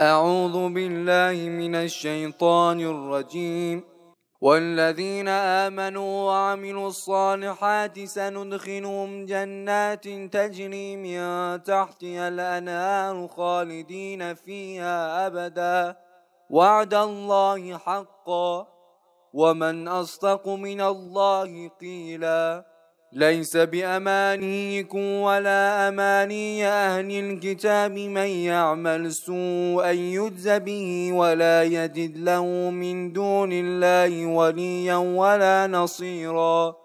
أعوذ بالله من الشيطان الرجيم. والذين آمنوا وعملوا الصالحات سندخلهم جنات تجري من تحتها الأنهار خالدين فيها أبدا. وعد الله حقا. ومن أصدق من الله قيلا. ليس بأمانيكم ولا أماني أهل الكتاب من يعمل سوءا يجز به ولا يجد له من دون الله وليا ولا نصيرا.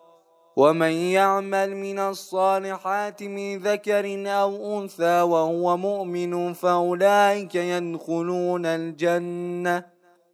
ومن يعمل من الصالحات من ذكر أو أنثى وهو مؤمن فأولئك يدخلون الجنة.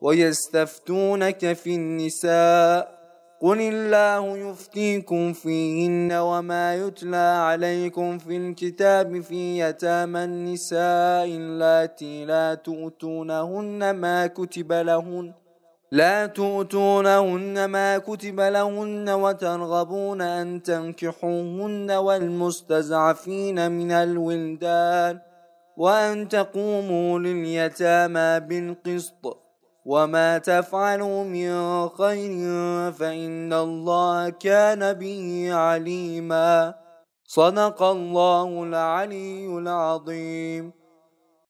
ويستفتونك في النساء قل الله يفتيكم فيهن وما يتلى عليكم في الكتاب في يتامى النساء اللاتي لا تؤتونهن ما كتب لهن لا تؤتونهن ما كتب لهن وترغبون أن تنكحوهن والمستزعفين من الولدان وأن تقوموا لليتامى بالقسط وما تفعلوا من خير فإن الله كان به عليما صدق الله العلي العظيم